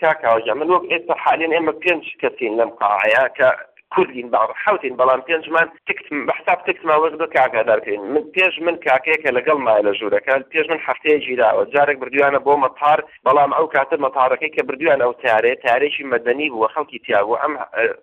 کاک ئاوەجا من وەک ئێستا حالین ئێمە پێنج کەسین لەم قاعەیە کە کوردین با حەوتین بەڵام پێنجمان تکت بە حساب تکتمان وەک دو کاک ئاگادار کەین من پێش من کاکەیەکە لەگەڵمایە لە ژوورەکە پێش من هەفتەیە گیراوە جارێک بردویانە بۆ مەتار بەڵام ئەو کاتە مەتارەکەی کە بردویانە ئەو تارێ تارێکی مەدەنی بووە خەڵکی تیا بوو ئەم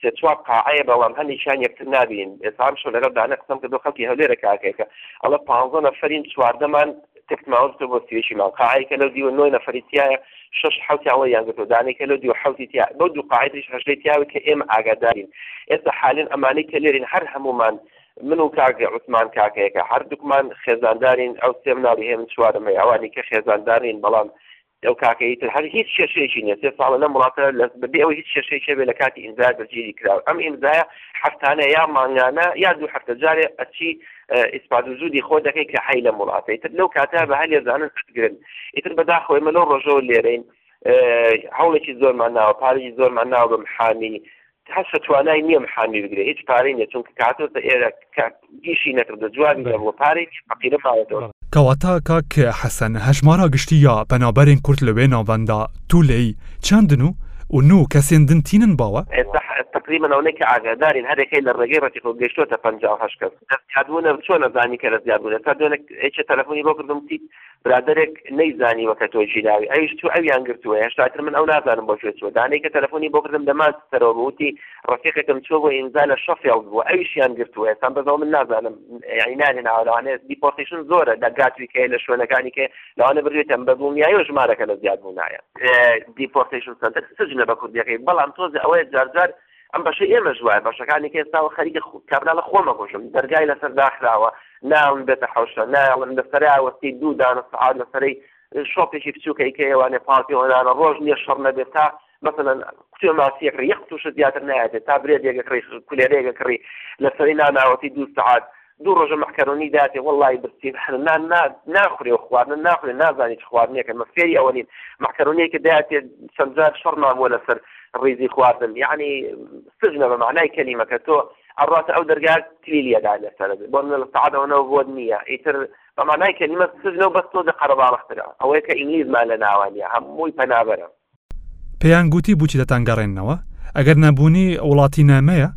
سێ چوار قاعەیە بەڵام هەر نیشانی یەکتر نابینین ئێستا ئەمشەو لەگەڵ دانە قسەم کردو خەڵکی هەولێرە کاکەیەکە ئەڵێ پانزە نەفەرین چواردەمان تەک ماوە بتە بۆ سێیەکی ماو قاعەیەکە لەو دیوە نۆی نەفەری تایە شەش حەوتیان وەریان گرتو دانێکە لەو دیوە حەوتی تیا بەو دوو قاعەی تریش هەژدەی تیاوە کە ئێمە ئاگادارین ئێستا حالین ئەمانەی کە لێرین هەر هەموومان من و کاک عوسمان کاکەیەکە هەردووکمان خێزاندارین ئەو سێ مناڵی هەیە من چوارم هەیە ئەوانی کە خێزاندارین بەڵام ئەو کاکەیی تر هەر هیچ کێشەیەکی نیە سێ ساڵە لەم وڵاتە لە بەبێ ئەوەی هیچ کێشەیەکی هەبێ لە کاتی ئیمزای بەرگیری کراوە ئەم ئیمزایە هەفتانە یا مانگانە یا دوو هەفتە جارێ ئەچی ئیسپات و زودی خۆ دەکەی کە حەی لەم وڵاتە ئیتر لەو کاتە بە هەر ێزانن گرن ئیتر بەداخۆ ئێمە لەو ڕۆژەوە لێرەین هەوڵێکی زۆرمان ناوە پارەی زۆرمان ناوە بەم حامی هەسە توانای نیە محامی بگرێ هیچ پارەی نیە چونکە کە هاتۆتە ئێرە کە ئیشی نەکردوە جوابی بەلێ نەبوە پارەی فەقیرە ماوەتەوە. کەواتە کاک حەسەن هەژمارا گشتی یا پەنابەرێن کورد لە وێ ناڤەندا تو لێی چەندن و و نو کەسێن دن تینن باوە؟ ئێستا تەقریبەن ئەونەی کە ئاگادارین هەر یەکەی لە رێگەی رەفیقەوە گەیشتۆتە پەنجا و هەشت کەس لە زیاد بونە چۆنە زانی کە لە زیاد بون ئێستا دوێنێ یەکێ تەلەفونی بۆ کردم وتی برادەرێک نەیزانیوە کە تۆ گیراوی ئەویش چوو ئەویان گرتووە هێشتاتر من ئەو نازانم بۆ کوێ چووە دانەی کە تەلەفۆنی بۆ کردم دەمان سەرەوە بوو وتی ڕەفیقێکم چووە بۆ ئیمزا لە شەفێڵد بووە ئەویشیان گرتووە ئێستا بەزەوە من نازانم یعنی نانێن ئاوا لەوانەیە دیپۆرتیشن زۆرە لە گاتویک هەیە لە شوێنەکانی کە لەوانە بردوێتم بە دڵنیایی و ژمارەکە لە زیاد بوونایە دیپۆرتیشن سەنتەر سجنە بە کوردیەکەی بەڵام تۆزێ ئەوەیە جارجار ئەم بەشەی ئێمەش وایە بەشەکانی کە ئێستا خەریکە کابرا لە خۆم ئەکوژم دەرگای لەسەر داخراوە نایەڵم بێتە حەوشە نایەڵم لە سەرا وەستی دوو دانە سەعات لە سەرەی شۆپێکی بچووکەی کە ئێوانێ پارتی ئۆنانە ڕۆژ نییە شەڕ نەبێت تا مثلەن کوێ ماسیەکڕ یەک تووشە زیاتر نایێت تا برێدێگە کڕی کولێرێگە کڕی لە سەری ناناوەتی دوو سەعات دوو ڕۆژە مەعکەرۆنی داتێ وەڵڵاهی برسی حەنە نان نا ناخورێ و خواردنە ناخورێ نازانێ چ خواردنێکە مە فێری ئەوە نین مەعکەرۆنیەکە داتێ چەند جار شەڕمان بووە لەسەر ڕیزی خواردن یەعنی سجنە بە مەعنای کەلیمەکە تۆ ئەڕاتە ئەو دەرگا کلیلیە دا لەسەرە بێ بۆ منە لە سەعات ئەوەنەوە بۆت نییە ئیتر بە مەعنای کەلیمە سجنە و بەس تۆ دە قەرەباڵغترە ئەوەیە کە ئینگلیزمان لە ناوە نییە هەمووی پەنابەرە پێیان گوتی بچی دەتان گەڕێنەوە ئەگەر نەبوونی وڵاتی نامەیە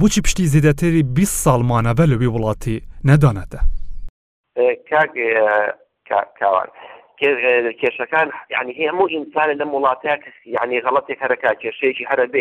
بچی پشتی زیدەتری 20 ساڵمانە بە لەوی وڵاتی نەدانەتە کاوان کێشەکان ینی هەموو ئینسانە لەم وڵاتە ینی غڵەتێک هەرەکە کێشەیەکی هەرە بێ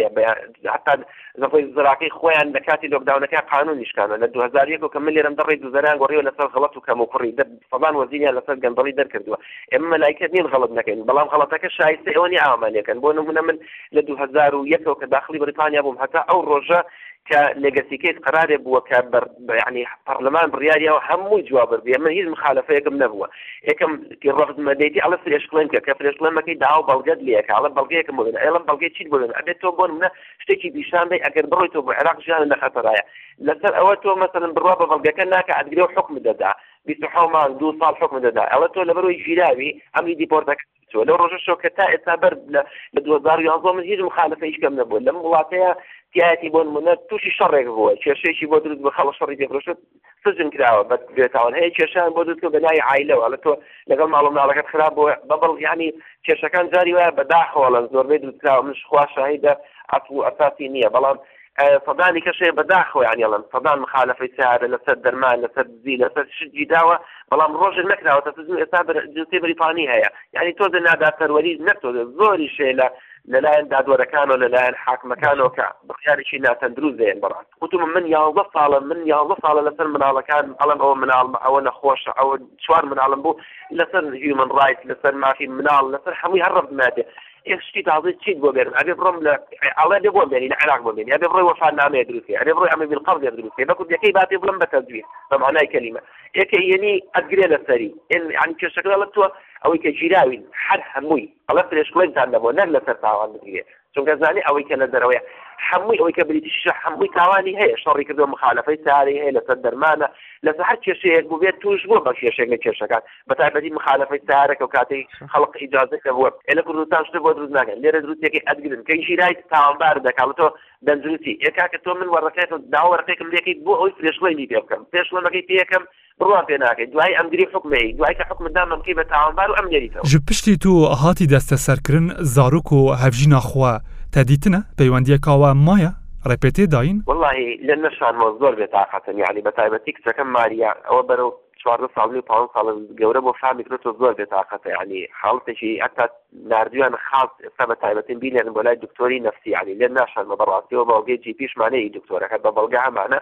هەتا لەڕێی زراکەی خۆیان لەکاتی لۆکداونەکە قانونی شکاندن لە دوو هەزار و یەک و کە من لێرەم دە ڕێی دووزەرەیان گۆڕیوە لەسەر غەڵەت و کەموکوڕی دە سەدان وەزیریان لەسەر گەندەڵی دەرکردووە ئێمە مەلایکەت نین غەڵەت نەکەین بەڵام غەڵەتەکە شایستەی ئەوە نیە ئاوامان لێکەن بۆ نمونە من لە دوو هەزار و یەک و کە داخڵی بەریتانیا بووم هەتا ئەو ڕۆژە کە لێگەسی کەیس قەرارێ بووە کە بەر یعنی پەڕلەمان بڕیاریەوە هەمووی جوابر بێ من هیچ مخالفەیەکم نەبووە یەکەم ڕەفز مەدەیتی ئەڵە فرێشکڵێن کە کە فرێشکڵێمەکەی داو بەڵگەت لەکە ئەڵە بەڵگەیەکم بۆێن ئەڵم بەڵگەی چیت بۆێن ئەبێت تۆ بۆن منە شتێکی پیشان دەی ئەگەر بڕۆیتەوە بۆ عێراق ژیان لە خەتەرایە لەسەر ئەوە تۆ مەسەن بڕوا بە بەڵگەکە ناکە ئەدگرێ و حکم دەدا بیستحمان دوو ساڵ حکم دەدا ئەڵە تۆ لەبەرەوەی ژیراوی ئەمری دیپۆرتەکە چوە لەو ڕۆژە شۆکە تا ئێستا بەر لە لە 2011 من هیچ مخالفە هیچ کەم نەبوو لەم وڵاتەیە تایەتی بۆن منە تووشی شەڕێک بووە کێشەیەکی بۆ دروست بە خەڵە شەڕی پێفرۆشت سجن کراوە بە بێتاوان هەیە کێشیان بۆ دروست کردوە بە ناوی عایلەوە ئەڵێ تۆ لەگەڵ ماڵ و مناڵەکەت خراپ بووە بە بەڵ یانی کێشەکان جاری وایە بە داخەوە ئەڵێن زۆربەی دروست کراوە منش خوا شاهیدە ئەسڵ و ئەساسی نییە بەڵام ئە، سەدانی کەش هەیە بە داخەوە یانی ئەڵێن سەدان مخالەفەی سیادە لەسەر دەرمان لەسەر دزی لەسەر شت جیداوە بەڵام ڕۆژێک نەکراوەتە سجن و ئێستا بەر جنسیەی بەریتانی هەیە یانی تۆزێ نادادپەروەری نەتۆزێ زۆریش هەیە لە لەلایەن دادوەرەکان و لەلایەن حاکمەکانەوە کە بڕیارێکی ناتەندروست دێن بەڕاست وتم من یازدە ساڵە من یازدە ساڵە لەسەر مناڵەکان ئەڵم ئەوە مناڵمە ئەوە نەخۆشە ئەوە چوار مناڵم بوو لەسەر هیومن ڕایت لەسەر مافی مناڵ لەسەر هەمووی هەر ڕب نادێ ئێشتی تازە چیت بۆ بێن ئەبێ بڕم لە ئەڵێ بێ بۆ بێنی لە عراق بۆ بێنی ئەبێ بڕۆی وەفات نامەیە دروستێ ئەبێ بڕۆی ئەمە بیل قەڵێ دروستێ بە کوردەکەی باێ بڵم بە تەزویر بە مانای کەلیمە یەکە یەنی ئەگرێ لەسەری ئەن کێشەکە لە تۆ ئەوەی کە گیراوین هەر هەمووی ئەڵێ پرێشکۆینتان نەبۆ نەک لەسەر تاوان بگریێ چونکە زانی ئەوەی کە لە دەرەوەیە حەمووی ئەوەی کە بریتی شیشە حەمووی تاوانی هەیە شەڕی کردو مخالەفەی سارەی هەیە لەسەر دەرمانە لەسەر هەر کێشەیەک بوو بێت توش بووە بە کێشێک لە کێشەکان بە تایبەتی مخالەفەی سارەکە و کاتی خەڵق ئیجازە کە بووە ئێ لە کوردستان شتە بۆ دروست ناکەن لێرە دروستێکی ئەدگرن کە ژیرای تاوانبار دەکات تۆ دەنجروتی ئێکاکە تۆ من وەڕقێکم داوەڕقێکم لەکەیت بۆ ئەوی پرێشڵێنی پێ بکەم پێشڵەمەکەی پێەکەم بڕوام پێ ناکەی دوایی ئەمگری حوکم ئەی دوای کە حوکمت دام ئەمکەی بە تاوانبار و ئەمنێریتەوە. ژ پشتی تو هاتی دەستە سەر کرن زاروک و هەڤژینا خوە تە دیتنە پەیوەندیە کاوە مایە ڕێ پێ تێ داین. وەڵاهی لە نەشانمەوە زۆر بێ تاقەتن یانی بە تایبەتی کچەکەم ماریا ئەوە بەرەو چواردە ساڵ نیو پانز ساڵە گەورە بۆ فامی کرۆتۆ زۆر بێ تاقەتە یانی حاڵتێکی هەتا ناردویانە خاس ئێستا بە تایبەتیم بینێرن بۆ لای دکتۆری نفسی یعنی لێ ناشانمە بەڕاستیەوە بەڵگەی جیپیش مانێ ئی دکتۆرە هەر بە بەڵگە هەمانە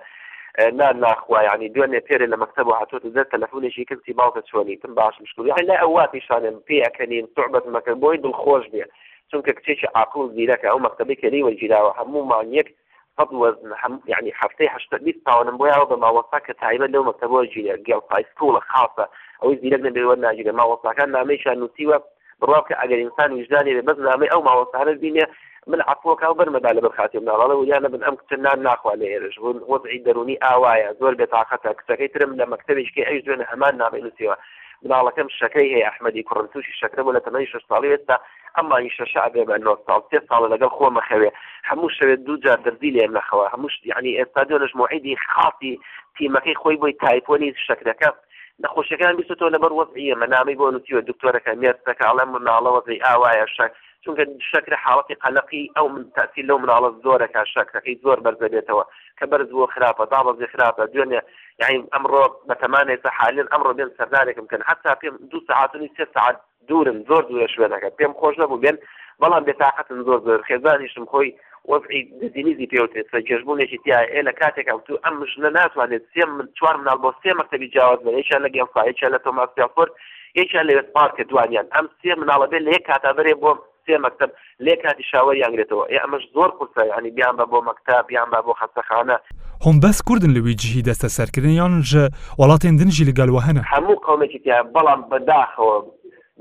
نا ناخوا یعنی دوێنێ پێرێ لە مەکتەب و هاتۆتە دەر تەلەفۆنێکی کردی باوکە چۆنی تم باش مشکل یعنی لای ئەووا پیشانێن پێ ئەکەنین سوعبەت مەکەن بۆی دڵخۆش بێ چونکە کچێکی عاقڵ و زیرەکە ئەو مەکتەبی کە لێی وەرگیراوە هەموومان یەک سەد وەزن هەم یانی هەفتەی هەشت بیست پاونم بۆ یاوە بە مامۆستا کە تایبەت لەو مەکتەبە وەرگیرێ گێڵ سایز پووڵە خاسە ئەوەی زیرەک نەبێ وەرناگیرێ مامۆستاکان نامەیشیان نووسیوە بڕوا بکە ئەگەر ئینسان ویژدانی بێ بەس نامەی ئەو مامۆستانە بینێ من عەفوەکا و بەرمە با لەبەر خاتری مناڵ ئەڵێ وریان نەبن ئەم کچە نان ناخوا لە ئێرەش بوون وەزعی دەروونی ئاوایە زۆر بێتاقەتە کچەکەی ترم لە مەکتەبێکی کەی ئەویش دوێنێ هەمان نامەی نووسیوە مناڵەکەم شەکرەی هەیە ئەحمەدی کوڕم تووشی شەکرە بوو لە تەمەنی شەش ساڵی ئێستا ئەم مانگی شەشە ئەبێمە نۆ ساڵ سێ ساڵە لەگەڵ خۆمە خەوێ هەموو شەوێ دوو جار دردی لێم نەخەوە هەمووش یعنی ئێستا دۆنش موعیدی خاصی تیمەکەی خۆی بۆی تایپۆنی شەکرەکە نەخۆشیەکان بیستۆ لەبەر وەزعی ئێمە نامەی بۆ نووسیوە دکتۆرەکە نێرسەکە ئەڵێم مناڵە وەزعی ئاوایە شەک چونکە شەکرە حاڵەتی قەلەقی ئەو من تاسی لەو مناڵە زۆرەکە شەکرەکەی زۆر بەرزەبێتەوە کە بەرز بۆ خراپە دابەزی خراپە دوێنێ یعنی ئەمڕۆ بەتەمانێتە حالێن ئەمڕۆ بێن سەردارێکم کەن حتا پێم دوو ساعتنی سێ ساعت دوورن زۆر دوورە شوێنەکە پێم خۆش نەبوو بێن بەڵام بێتاقەتن زۆر زۆر خێزانیشم خۆی وەزعی دزینیزی پێوتێت سە گەشبوونێکی تیا ئێ لە کاتێکا وتو ئەم ژنە ناتوانێت سێ من چوار مناڵ بۆ سێ مەکتەبی جیاواز بە یەکیان لە گێڵفا یەکیان لە تۆماس پێڵفۆرد یەکیان لە وێست پارکە دوانیان ئەم سێ مناڵە بێ لە یەک کاتا بەرێ بۆ سێ مەکتەب لێ کاتی شاوەریان گرێتەوە ئێ ئەمەش زۆر قورسە یانی بیان بە بۆ مەکتەب یان با بۆ خەستەخانە. هوم بەس کوردن لوی جهی دەستە سەرکردن یان ژ وەڵاتێن دن ژی لگەل وە هەنە. هەموو قەومێکی تیا بەڵام بەداخەوە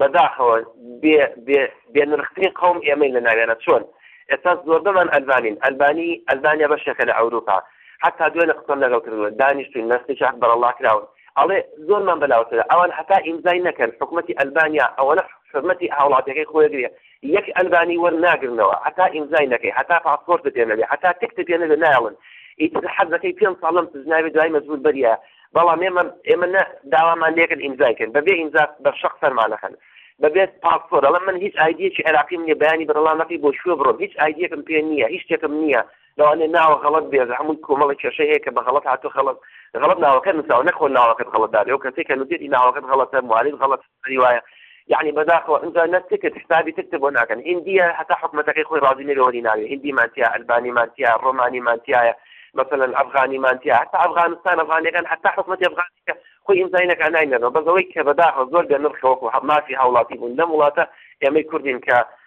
بەداخەوە بێ بێ بێ نرخترین قەوم ئێمەین لە ناویانا چۆن ئێستا زۆربەمان ئەلبانین ئەلبانی ئەلبانیا بەشێکە لە ئەوروپا حەتا دوێنێ قسەم لەگەڵ کردوە دانیشتوین نەسلی شاخ بەرەڵا کراون ئەڵێ زۆرمان بەلاوەترە ئەوان هەتا ئیمزای نەکەن حکومەتی ئەلبانیا ئەوەنە حورمەتی هاوڵاتیەکەی خۆی ئەگرێ یەک ئەلبانی وەرناگرنەوە هەتا ئیمزای نەکەی هەتا پاسپۆرتت پێ نەبێ هەتا تکتت پێ نەبێ نایەڵن ئیتر حەزەکەی پێنج ساڵ لەم سجناوێ دوای مەجبور بەریە بەڵام ئێمە ئێمە نە داوامان لێکن ئیمزای کرد بەبێ ئیمزا بە شەق سەرمانەخەن بەبێت پاسپۆر ئەڵە من هیچ ئایدیەکی عێراقیم نیە بەیانی بەرەڵامەکەی بۆ شوێ بڕۆم هیچ ئایدیەکم پێ نییە هیچ شتێکم نییە لەوانەیە ناوە غەڵەت بێت هەمووی کۆمەڵە کێشەی هەیە کە بە غەڵەت هاتووە غەڵەت غەڵەت ناوەکەت نووساوە نەک خۆ ناوەکەت غەڵەت دانێ و کەسێک کە نووسێتی ناوەکەت غەڵەتە موالید غەڵەت سەری وایە یعنی بەداخەوە ئینجا نە تکت حسابی تکت بۆ ناکەن هندیە هەتا حکومەتەکەی خۆی ڕازی نەبێ وەری ناوێ هندیمان تیا ئەلبانیمان تیا ڕۆمانیمان تایە مثلا ئەفغانیمان تیا هەتا ئەفغانستان ئەفغانەکان هەتا حکومەتی ئەفغانی کە خۆی ئینجای نەکە ناینەرەوە بەزەوەی کە بەداخەوە زۆر بێ نرخەوەکو مافی هاوڵاتی بوون لەم وڵاتە ئێمەی کوردین کە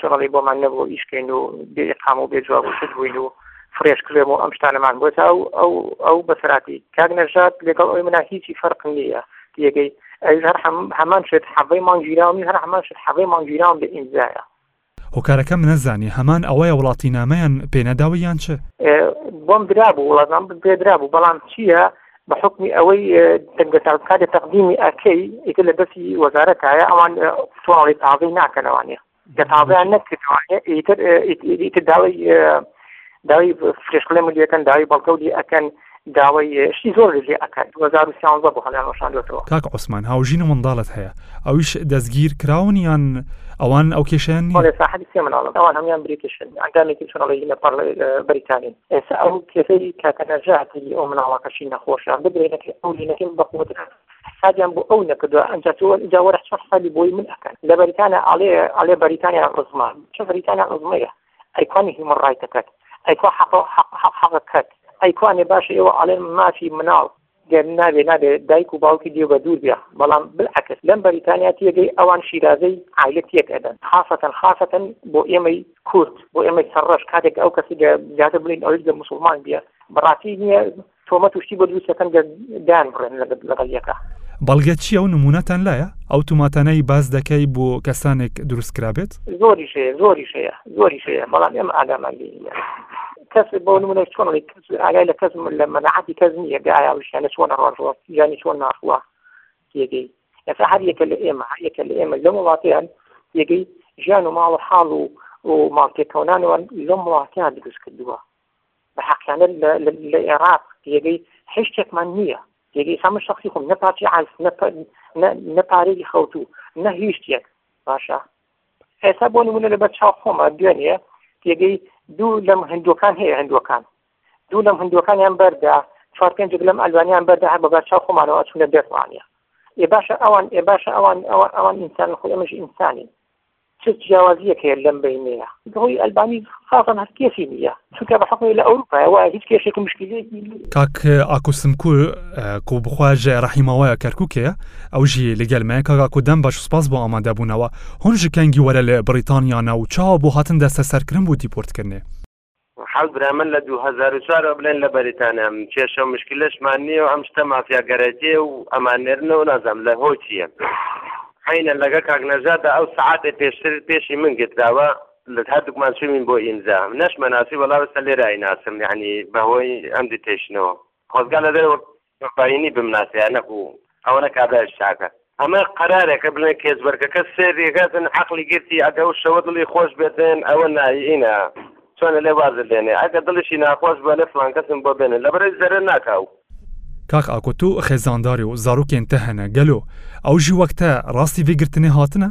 تۆڵی بۆمان نەبوو ئیشکەین و بێ قام و بێ جواب و شت بووین و فرێش کلێم و ئەم شتانەمان بۆ تا و ئەو ئەو بەسەراتی کاک نەژات لەگەڵ ئەوی منا هیچی فەرق نییە یەکەی ئەویش هەر هەمان شت حەڤەی مانگیراو من هەر هەمان شت حەڤەی مانگیراوم بە ئیمزایە هۆکارەکە من نەزانی هەمان ئەوەیە وڵاتینامەیان پێ نەداوە یان چ؟ بۆم درابوو وڵاتنامە پێ درابوو بەڵام چییە بە حکمی ئەوەی دەنگەتانکاتێ تەقدیمی ئەکەی ئیتر لە دەستی وەزارەتایە ئەوان سواڵی تازەی ناکەنەوانە کە تازیان نەکردوانە ئیتر ئیتر داوای داوای فرێشقلێ ملیەکەن داوای بەڵکەوتی ئەکەن داوای شتی زۆر لێ ئەکات 2013 بۆ هەڵیان وەشاندوێتەوە کاک عوسمان هاوژین و منداڵت هەیە ئەویش دەستگیر کراون یان ئەوان ئەو کێشیان نیە ساحبی سێ مناڵم ئەوان هەمیان بریتیشن ئەندامێکی چۆنەڵی لە پەڕ بەریتانین ئێستا ئەو کێسەی کاکە نەژاد ی ئەو مناڵەکەشی نەخۆشە بگرە نەکرێ ئەو لینەکەی بە قوەترە حسابیان بۆ ئەو نەکردوە ئەجا تۆ ئەجا وەرە چۆن حسابی بۆی من ئەکەن لە بەریتانیا ئەڵێ ئەڵێ بەریتانیا عوزما چ بەریتانیا عوزمەیە ئەی کوانی هیومن ڕایتەکەت ئەی کوا حەقە حەق حەق حەقەکەت ئەی کوانێ باشە ئێوە ئەڵێن مافی مناڵ گەر نابێ نابێ دایک و باوکی لێ بە دوور بیا بەڵام بلعکس لەم بەریتانیا تیەگەی ئەوان شیرازەی عایلە تیەک ئەدەن خاسەتەن خاسەتەن بۆ ئێمەی کورد بۆ ئێمەی سەر ڕەش کاتێک ئەو کەسی گە زیاتر بلین ئەویش گە موسوڵمان بیە بەڕاتی نیە تۆمەت و شتی بۆ دروست ئەکەن گە دان بڕێن لە لەگەڵ یەکا. بەڵگە چیە و نمونەتان لایە ئەو توماتانە ی باس دەکەی بۆ کەسانێک دروست کرابێت؟ زۆریش هەیە زۆریش هەیە زۆریش هەیە بەڵام ئێمە ئاگامان لێ نیە کەس بۆ نمونە چۆن ئەڵێی. ئاگای لە کەس لە مەناعەتی کەس نییە گە ئایا وشیانە چۆنە ڕۆژوە ژانی چۆن ناخوە تێگەی ئێستا هەر یەکە لە ئێمە هەر یەکە لە ئێمە لەم وڵاتیان تێگەی ژیان و ماڵ و حاڵ و و ماڵتێکەونانەوەن لەم وڵاتیان دروست کردووە بە حەقیانە لە عێراق تێگەی هیچ شتێکمان نییە تێگەی سامە شخصی خۆم نە پارتی عالف نە پارەی خەوتو نە هیچ شتێک باشە ئێستا بۆ نمونە لەبەر چاو خۆمە دوێنێ تێگەی دوو لەم هندوەکان هەیە هندوەکان دوو لەم هندوەکانیان بەردا چوار پێنج لەم ئەلوانیان بەردا هەر بەبار چاو خۆمانەوە چونە بێتوانە ئێ باشە ئەوان ئێ باشە ئەوان ئەوە ئەوان ئینسان خۆ ئەمەش ئینسانی چ جیاوازیەک هەیە لەم بینەیە دڵی ئەلبانی خاڵن هەر کێسی نییە چونکە بە حکمی لە ئەوروپای وایە هیچ کێشێکی مشکلێکی کاک ئاکوسمکور کو بخواژ ڕحیمەوەە کەرکووکێ ئەو ژی لەگەلمەیە کاگاکو دەم بەش سپاس بۆ ئامادەبوونەوە هون ژکەنگی وەرە لە بڕیتانیانە و چاوە بۆ هاتن دەستە سەرکرن بۆ دیپۆرتکردنێ. حەز برا من لە دوو هەزار و چوار وە بلێن لە بەریتانیام کێشە و مشکلەشمان نییە و ئەم شتە مافیاگەرێتیە و ئەمان نێرنە و نازام لە هۆ چییە حەینە لەگە کاک نەژادە ئەو سەعاتێ پێشتر پێشی من گتراوە لە هەر دوکمان چووین بۆ ئیمزا نەش مەناسی وەلا وستا لێرە ئەیناسم یانی بەهۆی ئەم دیتەیشنەوە خۆزگا لە دەرەوە بەفاینی بمناسیان نەبوو ئەوەنە کابرایش چاکە ئەمە قەرارێکە بڵێن کێس بەرکەکە سێ رێگەزن عقلی گرتی ئەگە و شەوە دڵی خۆش بێتێن ئەوە نایینە چۆنە لێ وازت لێنێ ئەگە دڵیشی ناخۆش بوە لێ فلانکەسم بۆ بێنن لەبەرەی زەرەر ناکاو کاک ئاکۆ تو خێزانداری و زاروکێن تە هەنە گەلۆ ئەو ژی وەک تە راستی ڤی گرتنێ هاتنە؟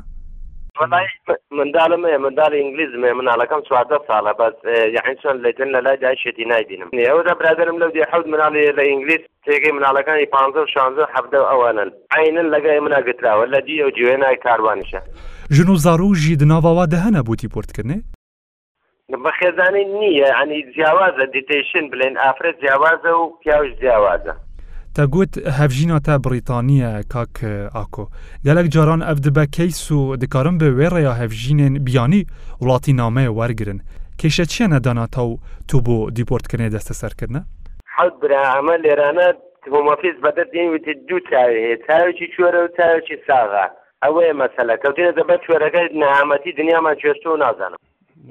وەلای مندالم هەیە مندالی ئینگلیزم هەیە منالەکەم چواردە سالە بەس یەعنی چۆن لەگن لەلای دایکێتی نایبینم ئەوەتا برادەرم لەو دێ حەوت منالی هەیە لە ئینگلیز تێگەی منالەکانی پانزە و شانزە و حەڤدە و ئەوانەن عەینەن لەگای منا گرتراوە لە دیەو جوێنای کاروانیشە. ژن و زارو ژی دناڤاوا دە هەنە بوتی پورتکرنێ؟ بەخێزانی نییە یانی جیاوازە دیتەیشن بلێن ئافرەت جیاوازە و پیاوش جیاوازە. تە گوت هەڤژینا تە بڕیتانیە کاک ئاکۆ گەلەک جاران ئەڤ دبە کەیس و دکارن بە وێ ڕێیا هەڤژینێن بیانی وڵاتی نامەێ وەرگرن کێشە چیە نە دانا تە و تو بۆ دیپۆرت کرنێ دەستە سەر کردنە؟ حەوت برا ئەمە لێرانە تبومەفیز بەدەت نێویت دوو چاوێ هەیە چاوێکی کوێرە و چاوێکی ساغە. ئەوەیە مەسەلە کەوتێنێتە بەر کوێرەکە نەهامەتی دنیامان کوێشتوە نازانم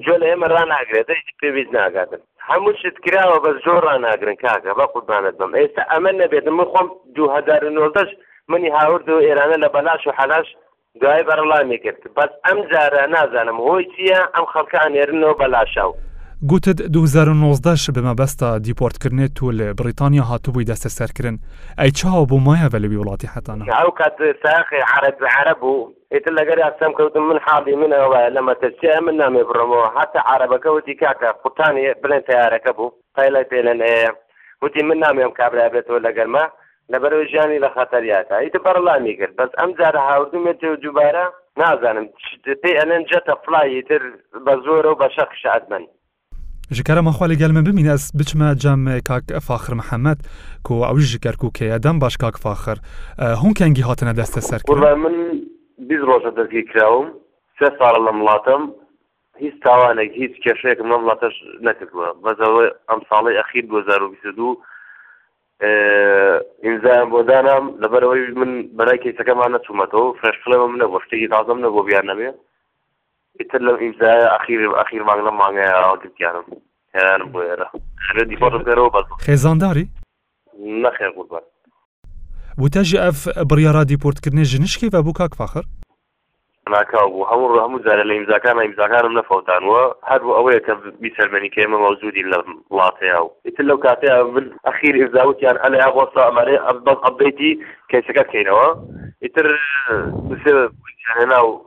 جۆ لە ئێمە ڕناگرێت هیچ پێویست ناگاتن هەموو شت کراوە بەس جۆ ڕناگرن کاکە بە قوربانت بم ئێستا ئەمە نەبێتم من خۆم 2009 منی هاورد و ئێرانە لە بەلاش و حەلاش دوای بەرەڵامی کرد بەس ئەم جارە نازانم هۆی چییە ئەم خەڵکە ئەنێرنەوە بەلاشاو گوتت 2019 ش بە مەبەستا دیپۆرتکردنت تۆ لە بڕیتانیا هاتبووی دەستەسەرکرن ئەی چاوە بۆ مایە ڤە لەوی وڵاتی حەتانە. ئەو کات ساخی عەرەب بە عەرەب بوو ئیتر لەگەریان سەم کەوتم من حاڵی من ئەوە لە مەترسیە من نامێ بڕۆمەوە هەتا عەرەبەکە وتی کاکە قوتانی بلێن تەیارەکە بوو پەیڵەی پێلێن ئەیە وتی من نامێم کابرا بێتەوە لەگەرما لەبەرەوەی ژیانی لە خەتەریاتە ئیتر بەڕڵامی کرد بەس ئەم جارە هاوردومێتەوە دووبارە نازانم چ پێی ئەلێن جەتە فڵای ئیتر بە زۆرە و بە شەقیشە ئەتبەن ژکەرە مەخوا لەگەل من بمینە ئەس بچمە جەم کاک فاخر محەممەد کو ئەوش ژکەر کوکەیە دەم باش کاک فاخر هون کەنگی هاتنە دەستە سەر قوربان من بیست ڕۆژە دەستگیر کراوم سێ ساڵە لەم وڵاتەم هیچ تاوانێک هیچ کێشەیەکم لەم وڵاتەش نەکردووە بەس ئەوە ئەم ساڵەی ئەخیر دوو هەزار و بیست و دوو ئینزایان بۆ دانام لەبەرەوەی من بەرای کەیسەکەمان نەچوومەتەوە فرێش فڵێمم نەبوو شتێکی تازەم نەبوو بیان نەبێ ئیتر لەم ئیمزایە ئەخیر ئەخیر مانگ لەم مانگەیە ئەوە گرتیانم هێنانم بۆ ئێرە ئەبێ دیپۆرتم بکەرەوە بەس خێزانداری؟ نەخێر قوربان. وتەژی ئەڤ بڕیارا دیپۆرتکردنێ ژنە شکێڤە بوو کاک فاخر؟ ناکاو بوو هەموو ڕۆ هەموو جارێ لە ئیمزاکانا ئیمزاکانم نەفەوتان وە هەر بۆ ئەوەیە کە بیسەلمێنی کە ئێمە مەوجودین لە وڵاتەیا و ئیتر لەو کاتەیا من ئەخیر ئیمزا وتیان هەلێ ئا بۆستا ئەمانێ ئەم بەس ئەپدەیتی کەیسەکە بکەینەوە ئیتر دوسێ هێنا و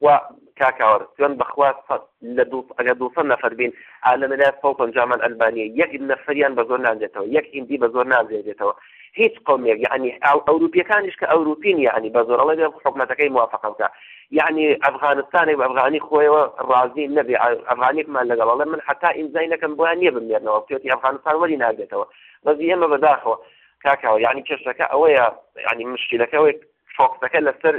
وا کاک هاوار سوێند بەخوا سەد لە دوو سەد ئەگەر دوو سەد نەفەر بین ئا لە مێلایە سەد و پەنجا مان ئەلبانیە یەک نەفەریان بە زۆر نانرێتەوە یەک هیندی بە زۆر نانرێتەوە هیچ قەومێک یەعنی ئاو ئەوروپیەکانیش کە ئەوروپین یەعنی بە زۆر ئەڵێ بێ حکومەتەکەی موافقە بکە یەعنی ئەفغانستانێک بە ئەفغانی خۆیەوە ڕازی نەبێ ئا ئەفغانیکمان لەگەڵ ئەڵێ من حەتا ئیمزای نەکەم بۆیان نییە بمنێرنەوە بچێتی ئەفغانستان وەری ناگرێتەوە بەس ئێمە بەداخەوە کاکەوە یەعنی کێشەکە ئەوەیە یەعنی مشکلەکە ئەوەیە شۆکسەکە لەسەر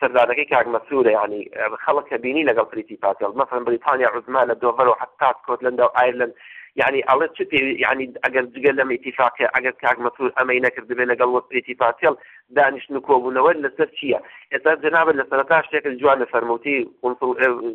سەردانەکەی کاک مەسرورە یانی خەڵک کە بینی لەگەڵ پریتی پاتێڵ مەسەلەن بریتانیا عوزما لە دۆڤەر و حەتا سکۆتلەندا و ئایرلەند یانی ئەڵێ چ پێوی یانی ئەگەر جگە لەم ئیتیفاقیە ئەگەر کاک مەسرور ئەمەی نەکردبێ لەگەڵ وەک پریتی پاتێڵ دانیشتن و کۆبوونەوە لەسەر چییە ئێستا جەنابت لە سەرەتا شتێکت جوان دەفەرموو وتی قونسڵ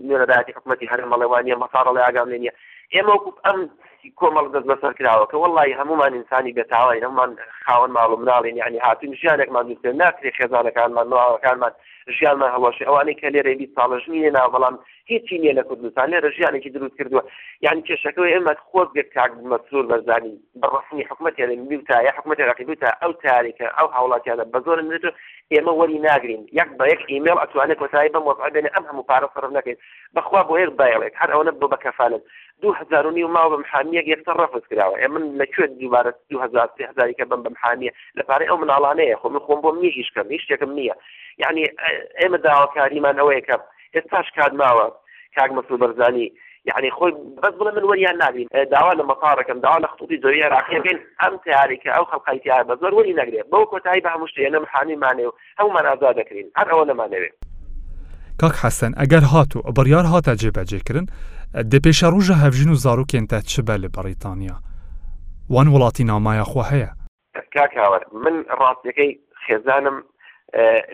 نوێنەرایەتی حکومەتی هەرێم ئەڵێ وانیە مەساڕ ئەڵێ ئاگام لێ نییە ئێمە وەکو ئەم سی کۆمەڵ دەست بەسەر کراوە کە وەڵایی هەموومان ئینسانی بێ تاواین هەموومان خاوەن ماڵ و مناڵین یانی هاتووین ژیانێکمان دروست بکەین ناکرێ خێزانەکانمان ماڵەکانمان ژیانمان هەڵوەشێ ئەوانەی کە لێرەی بیست ساڵە ژنی لێ ناوە بەڵام هیچی نییە لە کوردستان لێرە ژیانێکی دروست کردووە یانی کێشەکەی ئێمە خۆزگە کاک مەسرور بەرزانی بە ڕەسمی حکومەت یانی بوتە یا حکومەت عێراقی بوتە ئەو تاریکە ئەو هاوڵاتیانە بە زۆر نرێت و ئێمە وەری ناگرین یەک بە یەک ئیمێڵ ئەتوانێت کۆتایی بەم وەزعە بێنێ ئەم هەموو پارە سەرف نەکەین بەخوا بۆ یەک بایەڵێک هەر ئەوەنە بۆ بە کەفالن دوو هەزار و نیو ماوە بە محامیەک یەکسەر ڕەفز کراوە ئێ من لە کوێ دووبارە دوو هەزار سێ هەزاری کە بەم بە محامیە لە پارەی ئەو مناڵانەیە خۆ من خۆم بۆم نیە ئیش کەم هیچ شتێکم نیە یانی ئێمە داواکاریمان ئەوەیە کە ئێستاش کات ماوە کاک مەسرور بەرزانی یعنی خۆی بەس بڵێ من وەریان نابین داوا لە مەتارەکەم داوا لە خطوطی زۆری عراقیەکەین ئەم تیاریکە ئەو خەڵقای تیا بە زۆر وەری نەگرێت بەو کۆتایی بە هەموو شتێ نەم حامی مانێ و هەموومان ئازاد دەکرێین هەر ئەوە نەمانەوێت. کاک حەسەن ئەگەر هات و بڕیار هاتە جێبەجێکردن دە پێشەڕوژە هەڤژن و زاروکێن تە چ بە لە بەڕیتانیا وان وڵاتی نامایا خوە هەیە؟ کاک هاوەر من ڕاستیەکەی خێزانم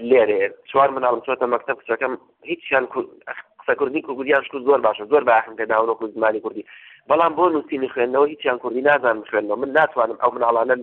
لێرەیە چوار مناڵم چۆتە مەکتەب کچەکەم هیچیان کو ئەخ قسە کوردی کو گوریان شکو زۆر باشە زۆر بایەخم پێ داون وەکو زمانی کوردی بەڵام بۆ نووسینی خوێندنەوە هیچیان کوردی نازان بخوێنەوە من ناتوانم ئەو مناڵانە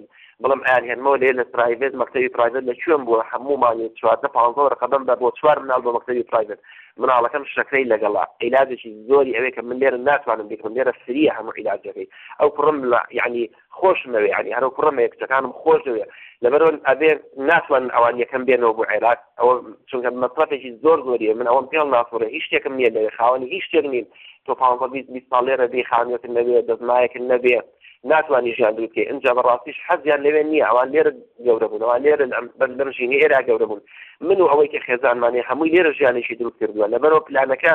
بڵم ئەیان هێنمەوە لێ لە پرایڤێت مەکتەوی پرایڤێت لە کوێم بووە هەموو مانگی چواردە پانزە وەرقە بەم بە بۆ چوار مناڵ بۆ مەکتەوی پرایڤێت مناڵەکەم شەکرەی لەگەڵا عیلاجێکی زۆری ئەوێ کە من لێرە ناتوانم بیکڕم لێرە فریە هەموو عیلاجەکەی ئەو کوڕم لە یعنی خۆشم ئەوێ یانی هەرو کوڕم ئەوێ کچەکانم خۆش ئەوێ لەبەر ئەوە ئەبێ ناتوانن ئەوان یەکەم بێنەوە بۆ عێراق ئەوە چونکە مەسرەفێکی زۆر زۆریە من ئەوەم پێڵ ناسوڕێ هیچ شتێکم نییە لەوێ خاوەنی هیچ شتێک نیم تۆ پانزە بیست بیست ساڵ لێرە بێ خانوویەکت نەبێ دەزمایەکت نەبێ ناتوانانی ژیان دروست بکەی ئینجا بەڕاستیش حەزیان لەوێ نییە ئەوان لێرە گەورە بوون ئەوان لێرە لەم بەر لەم ژینی ئێرا گەورە بوون من و ئەوەی کە خێزانمانێ هەمووی لێرە ژیانێکی دروست کردووە لەبەرەوە پلانەکە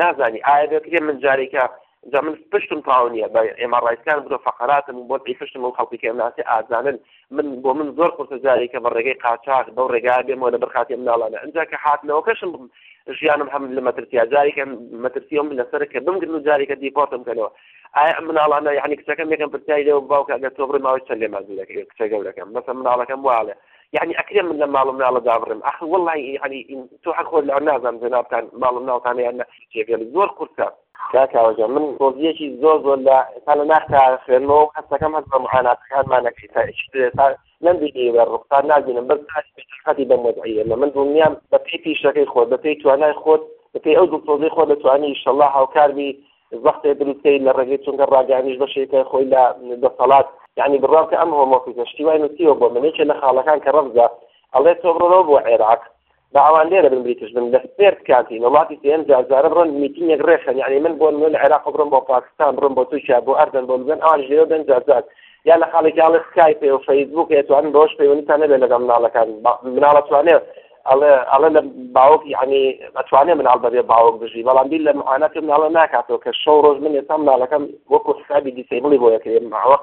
نازانی ئایا دەکرێت من جارێکە جا من پشتم تاو نیە بە ئێماڕایتکان برۆ فەقەراتم و بۆت ئیفشتم و خەڵکی کێم ناسی ئازانن من بۆ من زۆر قورسە جارێ کە بە ڕێگەی قاچاغ بەو ڕێگا بێمەوە لە بەرخاتی مناڵانە ئەجا کە هاتنەوەکەشم ژیانم هەم لە مەترسیا جارێکە مەترسیەوەم لەسەر کە بمگرن و جارێکە دیپۆرتم کەنەوە ئایا مناڵانە یعنی کچەکەم یەکەم پرسیاری لەوە باوکە گە تۆ بڕی ماوەی چەند لێ مازی دەکرێت کچە گەورەکەم بەسە مناڵەکەم واڵێ یعنی ئەکرێ من لە ماڵ مناڵە دابڕم ئەخ وڵی یعنی تۆ هەر خۆ لە نازان جنابان ماڵ ناوتانیان نەخچێ زۆر قورسە نا کاوە جان من ڕۆزیەکی زۆر زۆر لە تا لە ناخ تا خوێنمەوە و هەست دەکەم هەست بە معاناتەکانمان نەکەی تا ئیش تا نەمبینی بە ڕوخسار نابینم بەس داش بێتاقەتی بەم وەزعی ئێمە من دڵنیام بەپێی پیشەکەی خۆت بەپێی توانای خۆت بەپێی ئەو دڵسۆزەی خۆت دەتوانی ئیشەڵڵا هاوکار بی زەختێ دروست کەی لە ڕێگەی چونکە ڕاگەیاندیش بەشێکە خۆی لە دەسەڵات یعنی بڕوا کە ئەم هۆمۆفیزە شتی وای نووسیوە بۆ من یەکێ لە خاڵەکان کە ڕەفزە ئەڵێ تۆ بڕۆ بۆ عێراق با ئەوان لێرە بن بریتش بن لە سپێرت کانتی نە وڵاتی سێیەم جار جارە بڕۆن میتینگێک ڕێکخەن یانی من بۆ نموونە لە عێراق بڕۆم بۆ پاکستان بڕۆم بۆ تورکیا بۆ ئەردەن بۆ لوبنان ئەوانیش لێرە بن جار جار یا لە خاڵێکی هەڵێ سکایپ هەیە و فەیسبووک هەیە توانن بەوەش پەیوەندیتان نەبێت لەگەڵ مناڵەکان با- مناڵە توانێ ئەڵێ ئەڵێ لە باوک یعنی ئەتوانێ مناڵ بەبێ باوک بژی بەڵام بیر لە معاناتی مناڵە ناکاتەوە کە شەو ڕۆژ من ئێستا مناڵەکەم وەکو حسابی دیسەیبڵی بۆ یەکرێ ماوەق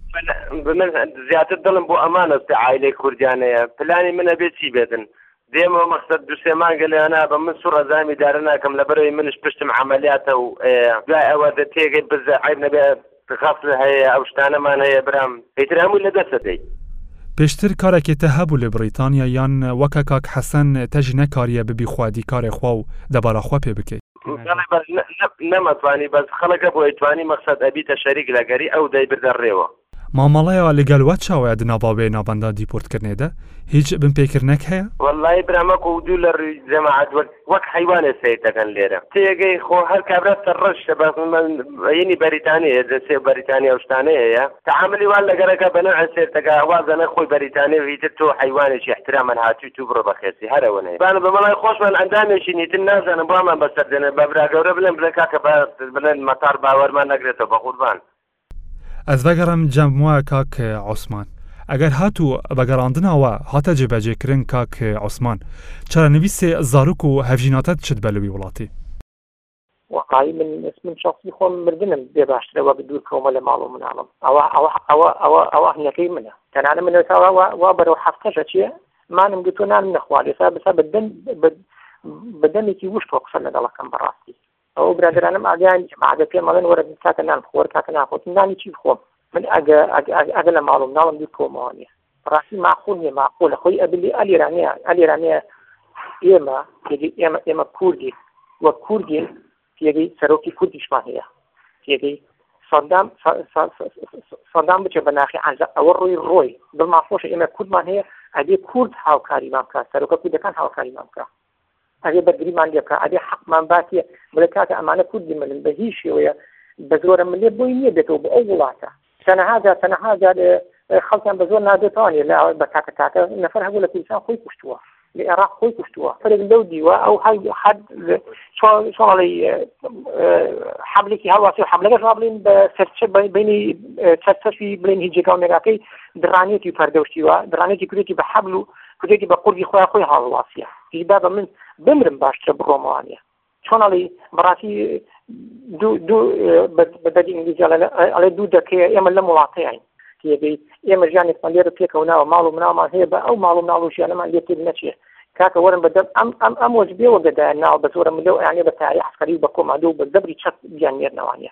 زیاتر دڵم بۆ ئەمانە عیلەی کوردیانەیە پلانی منە بێ چی بێتن دێمەوە مەخسەر دوسێ مانگە لەیانە بە من سوڕ ئەزامی دارە ناکەم لە بەرەوەی منش پشتم عملیاتە و دوای ئەوە دە تێگەی بزە عیب نەبێ غەفل هەیە ئەو شتانەمان هەیە برام ئیتر هەمووی لە دەسە دەی. پێشتر کارەکێ تە هەبوو لە بڕیتانیا یان وەکە کاک حەسەن تەژی نەکاریە ببی خوادی کارێ خواو دەبارا خوا پێ بکەی. نەمەتوانی بەس خەڵەکە بۆ ئەیتوانی مەقسەد ئەبیتە شەریک لە گەری ئەو دەی بردە ڕێوە. مامەڵەیا لەگەل وە چاوەیا دنا باوێ نابەندا دیپۆرت کردنێ دە هیچ بن پێ کردنەک هەیە؟ وەللەی برام وەک و دوو لە روی جەماعەت وەک وەک حەیوانێ سەیر دەکەن لێرە تێگەی خۆ هەر کابرا سەرڕەشتە بە یەنی بەریتانی هەیە جە سێ بەریتانی ئەو شتانەی هەیە تەعاملی وان لەگەرەکە بە نەوعە سێرتەکە وازەنە خۆی بەریتانی و هیتر تۆ حەیوانێکی ئیحترامەن هاتووی تو بڕۆ بە خێرسی هەر ئەوە نەیە بانە بە مەڵای خۆشمان ئەندامێکی نیتن نازانم وامان بەسەر دێنن بە براگەورە بلێن بلێن کاکە با بلێن مەتار با وەرمان نەگرێتەوە بەقوربان. ئەز ڤەگەڕم جەم وە کاک عوسمان. ئەگەر هات و بە گەڕاندنا وە هاتە جێ بە جێ کرن کاک عوسمان چارە نویسێ زاروک و هەڤژیناتەد چد بە لوی وڵاتی. وەقایی من من شخصی خۆم مردنم بێ باشترە وەک دوور کەومە لە ماڵ و مناڵم ئەوە ئەوە ئەوە ئەوە ئەوە هەنەکەی منە تەنانە من لەساوە وا بەرەو هەفتەشە چیە مانم گوتو نان نەخوا لێسا بسا بدەن بەدەمێکی وشت تۆ قسە لەگەڵەکەم بەڕاستی ئەو برادرانم ئاگیان ئاگە پێ مەڵێن وەرە کاتە نان خۆر کاتە ناخۆت نانی چی خۆم من ئەگە ئەگە لە ماڵم ناڵم دوو کۆمەوە نیە بەڕاستی ماقول نیە ماقولە خۆی ئەبلی ئەلیرانیە ئەلیرانیە ئێمە ئێمە ئێمە کوردی وە کوردین پێگەی سەرۆکی کوردیشمان هەیە پێگەی سەدام سەدام بچێ بە ناخی عزا ئەوە ڕووی ڕۆی دڵمان خۆش ئێمە کوردمان هەیە ئەدی کورد هاوکاریمان بکە سەرۆکە کوردەکان هاوکاریمان بکە ئەبێ بەرگریمان لێ بکا ئەبێ حەقمان باتیە بڵێ کاکە ئەمانە کورد دەمرن بە هیچ شێوەیە بە زۆرە ملێ بۆی نییە بێتەوە بۆ ئەو وڵاتە تەنەها جار تەنەها جار خەڵکیان بە زۆر نادێتوانێت لە بە تاکە تاکە نەفر هەبوو لە کوردستان خۆی کوشتووە لە عێراق خۆی کوشتووە فرێک لەو دیوە ئەو هەر حد چۆڵی حملێکی هەواسی و حملەکەش بڵین بە سەرچە بینی سەرچەفی بڵێن هیچ جێگا و نێراکەی درانێتی پەردەشتیوە درانێتی کوێتی بە حمل و کوتێتی بە قوردی خۆیان خۆی هاوڵاتیە هیچ با بە من بمرم باشترە بڕۆمەوانە چۆنڵی بەڕاستی بەدی ئینگلیزی ئەڵێ دوو دەکەیە ئێمە لەم وڵاتەیان تێگەی ئێمە ژیانێکمان لێرە پێکەوە ناوە ماڵ و منامان هەیە بە ئەو ماڵ و مناڵ و ژیانەمان لێ تێک نەچێت کاکە وەرم بەدەم ئەم ئەم ئەم وەجبێ وەگەدایە ناو بە زۆرە ملە ئەیانێ بە تاری عسکەری و بە کۆمادۆ و بە دەبری چەپ گیان نێرنەوانە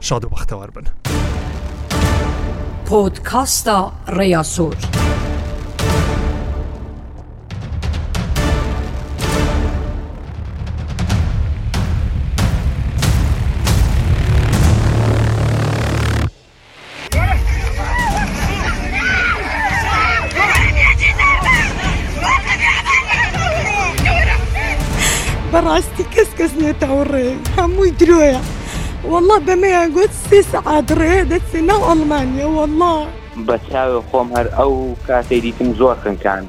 شاد و بەختەوەر بن. پۆدکاستا ڕێیا سۆر. بەڕاستی کەس کەس نێتەوەڕێ هەمووی درۆیە والله بەمەیان گوت سێ سەعات ڕێ دەچێ ناو ئەڵمانیە والله بە چاوێ خۆم هەر ئەو کاتەی دیتم زۆر خنکاند